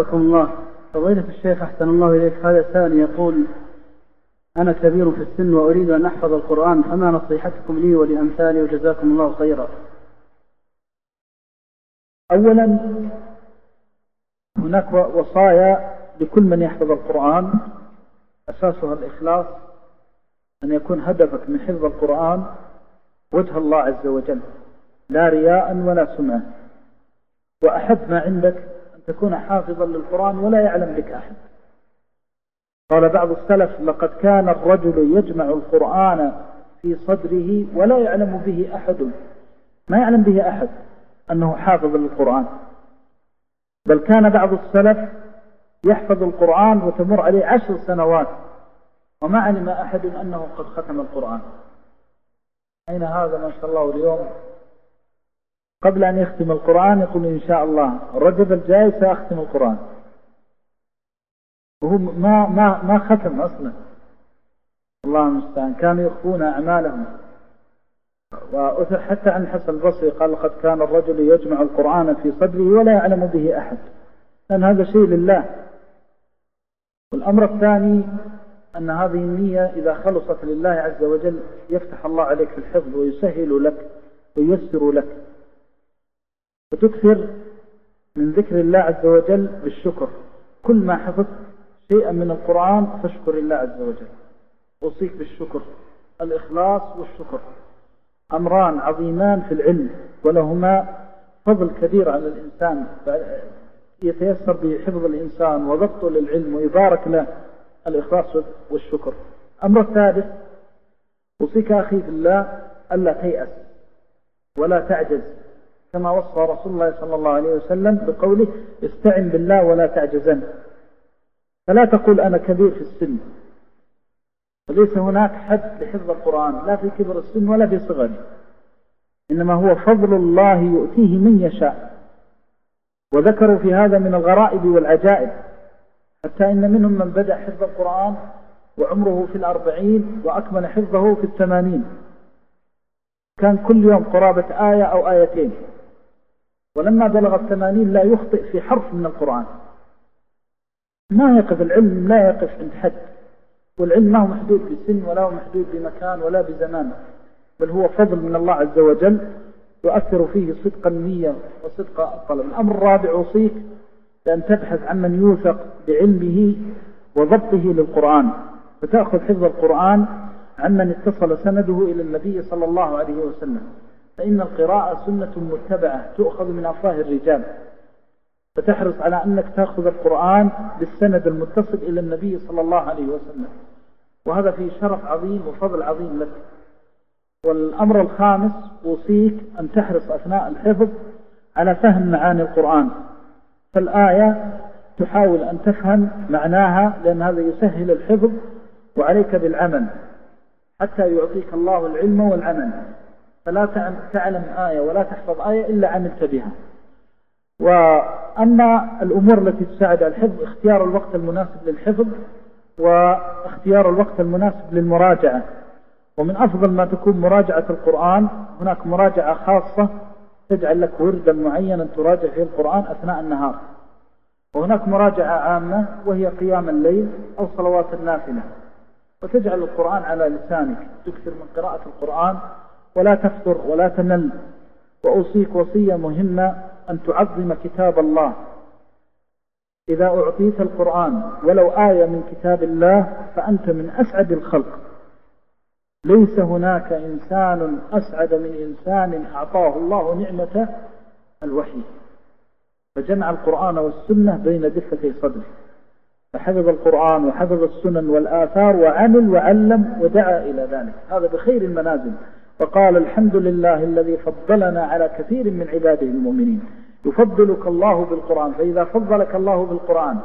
حفظكم الله. فضيلة الشيخ أحسن الله إليك. هذا سائل يقول أنا كبير في السن وأريد أن أحفظ القرآن فما نصيحتكم لي ولأمثالي وجزاكم الله خيرا؟ أولا هناك وصايا لكل من يحفظ القرآن. أساسها الإخلاص أن يكون هدفك من حفظ القرآن وجه الله عز وجل لا رياء ولا سمعة وأحب ما عندك أن تكون حافظا للقرآن ولا يعلم بك أحد. قال بعض السلف لقد كان الرجل يجمع القرآن في صدره ولا يعلم به أحد. ما يعلم به أحد أنه حافظ للقرآن. بل كان بعض السلف يحفظ القرآن وتمر عليه عشر سنوات وما علم أحد أنه قد ختم القرآن. أين هذا ما شاء الله اليوم؟ قبل أن يختم القرآن يقول إن شاء الله الرجب الجاي سأختم القرآن. وهو ما ما ما ختم أصلا. الله المستعان. كانوا يخفون أعمالهم. وأثر حتى عن حسن البصري قال لقد كان الرجل يجمع القرآن في صدره ولا يعلم به أحد. لأن هذا شيء لله. والأمر الثاني أن هذه النية إذا خلصت لله عز وجل يفتح الله عليك في الحفظ ويسهل لك وييسر لك. وتكثر من ذكر الله عز وجل بالشكر. كل ما حفظت شيئا من القرآن فاشكر الله عز وجل. أوصيك بالشكر. الإخلاص والشكر. أمران عظيمان في العلم ولهما فضل كبير على الإنسان. يتيسر بحفظ الإنسان وضبطه للعلم ويبارك له. الإخلاص والشكر. أمر الثالث أوصيك أخي في الله ألا تيأس ولا تعجز. كما وصى رسول الله صلى الله عليه وسلم بقوله استعن بالله ولا تعجزن. فلا تقول أنا كبير في السن. وليس هناك حد لحفظ القرآن لا في كبر السن ولا في صغره. إنما هو فضل الله يؤتيه من يشاء. وذكروا في هذا من الغرائب والعجائب. حتى إن منهم من بدأ حفظ القرآن وعمره في الأربعين وأكمل حفظه في الثمانين. كان كل يوم قرابة آية أو آيتين. ولما بلغ الثمانين لا يخطئ في حرف من القرآن. ما يقف العلم لا يقف عند حد. والعلم ما هو محدود بسن ولا هو محدود بمكان ولا بزمان. بل هو فضل من الله عز وجل يؤثر فيه صدق النية وصدق الطلب الأمر الرابع أوصيك بأن تبحث عن من يوثق بعلمه وضبطه للقرآن. فتأخذ حفظ القرآن عمن اتصل سنده إلى النبي صلى الله عليه وسلم. فإن القراءة سنة متبعة تؤخذ من أفواه الرجال. فتحرص على أنك تأخذ القرآن بالسند المتصل إلى النبي صلى الله عليه وسلم. وهذا فيه شرف عظيم وفضل عظيم لك. والأمر الخامس أوصيك أن تحرص أثناء الحفظ على فهم معاني القرآن. فالآية تحاول أن تفهم معناها لأن هذا يسهل الحفظ وعليك بالعمل. حتى يعطيك الله العلم والعمل. فلا تعلم آية ولا تحفظ آية إلا عملت بها. وأما الأمور التي تساعد على الحفظ اختيار الوقت المناسب للحفظ واختيار الوقت المناسب للمراجعة. ومن أفضل ما تكون مراجعة القرآن هناك مراجعة خاصة تجعل لك وردا معينا تراجع فيه القرآن أثناء النهار. وهناك مراجعة عامة وهي قيام الليل أو صلوات النافلة. وتجعل القرآن على لسانك. تكثر من قراءة القرآن ولا تفتر ولا تمل وأوصيك وصية مهمة أن تعظم كتاب الله. إذا أعطيت القرآن ولو آية من كتاب الله فأنت من أسعد الخلق. ليس هناك إنسان أسعد من إنسان أعطاه الله نعمة الوحي. فجمع القرآن والسنة بين دفتي صدره. فحفظ القرآن وحفظ السنن والآثار وعمل وعلم ودعا إلى ذلك. هذا بخير المنازل. فقال الحمد لله الذي فضلنا على كثير من عباده المؤمنين. يفضلك الله بالقرآن. فإذا فضلك الله بالقرآن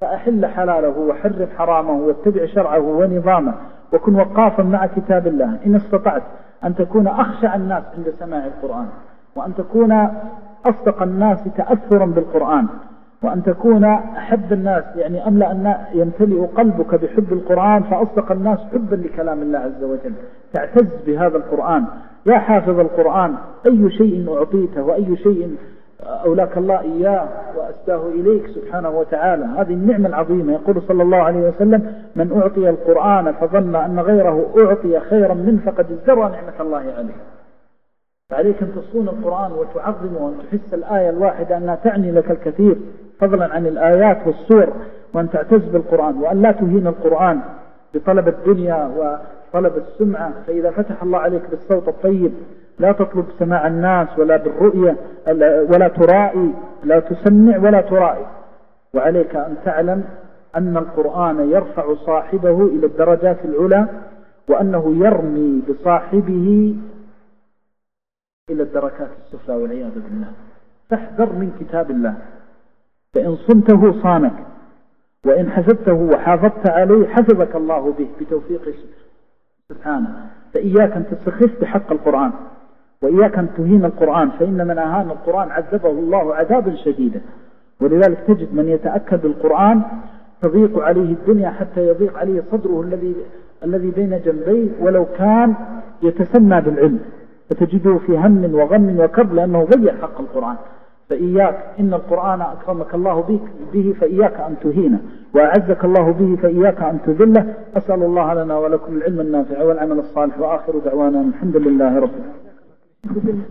فأحل حلاله وحرم حرامه واتبع شرعه ونظامه وكن وقافا مع كتاب الله. إن استطعت أن تكون أخشع الناس عند سماع القرآن وأن تكون أصدق الناس تأثرا بالقرآن. وأن تكون أحب الناس يعني أملأ الناس يمتلئ قلبك بحب القرآن فأصدق الناس حبا لكلام الله عز وجل. تعتز بهذا القرآن. يا حافظ القرآن أي شيء أعطيته؟ وأي شيء أولاك الله إياه وأسداه إليك سبحانه وتعالى؟ هذه النعمة العظيمة. يقول صلى الله عليه وسلم من أعطي القرآن فظن أن غيره أعطي خيرا منه فقد ازدرى نعمة الله عليه. فعليك أن تصون القرآن وتعظمه وأن تحس الآية الواحدة أنها تعني لك الكثير. فضلا عن الآيات والسور وأن تعتز بالقرآن وأن لا تهين القرآن بطلب الدنيا وطلب السمعة فإذا فتح الله عليك بالصوت الطيب لا تطلب سماع الناس ولا بالرؤية ولا ترائي لا تسمع ولا ترائي. وعليك أن تعلم أن القرآن يرفع صاحبه إلى الدرجات العلى وأنه يرمي بصاحبه إلى الدركات السفلى والعياذ بالله. فاحذر من كتاب الله. فإن صمته صانك وإن حفظته وحافظت عليه حفظك الله به بتوفيق سبحانه. فإياك أن تستخف بحق القرآن وإياك أن تهين القرآن فإن من أهان القرآن عذبه الله عذابا شديدا. ولذلك تجد من يتأكد بالقرآن تضيق عليه الدنيا حتى يضيق عليه صدره الذي الذي بين جنبيه ولو كان يتسمى بالعلم. فتجده في هم وغم وكرب لأنه ضيع حق القرآن. فإياك إن القرآن أكرمك الله به فإياك أن تهينه وأعزك الله به فإياك أن تذله. أسأل الله لنا ولكم العلم النافع والعمل الصالح وآخر دعوانا الحمد لله رب العالمين.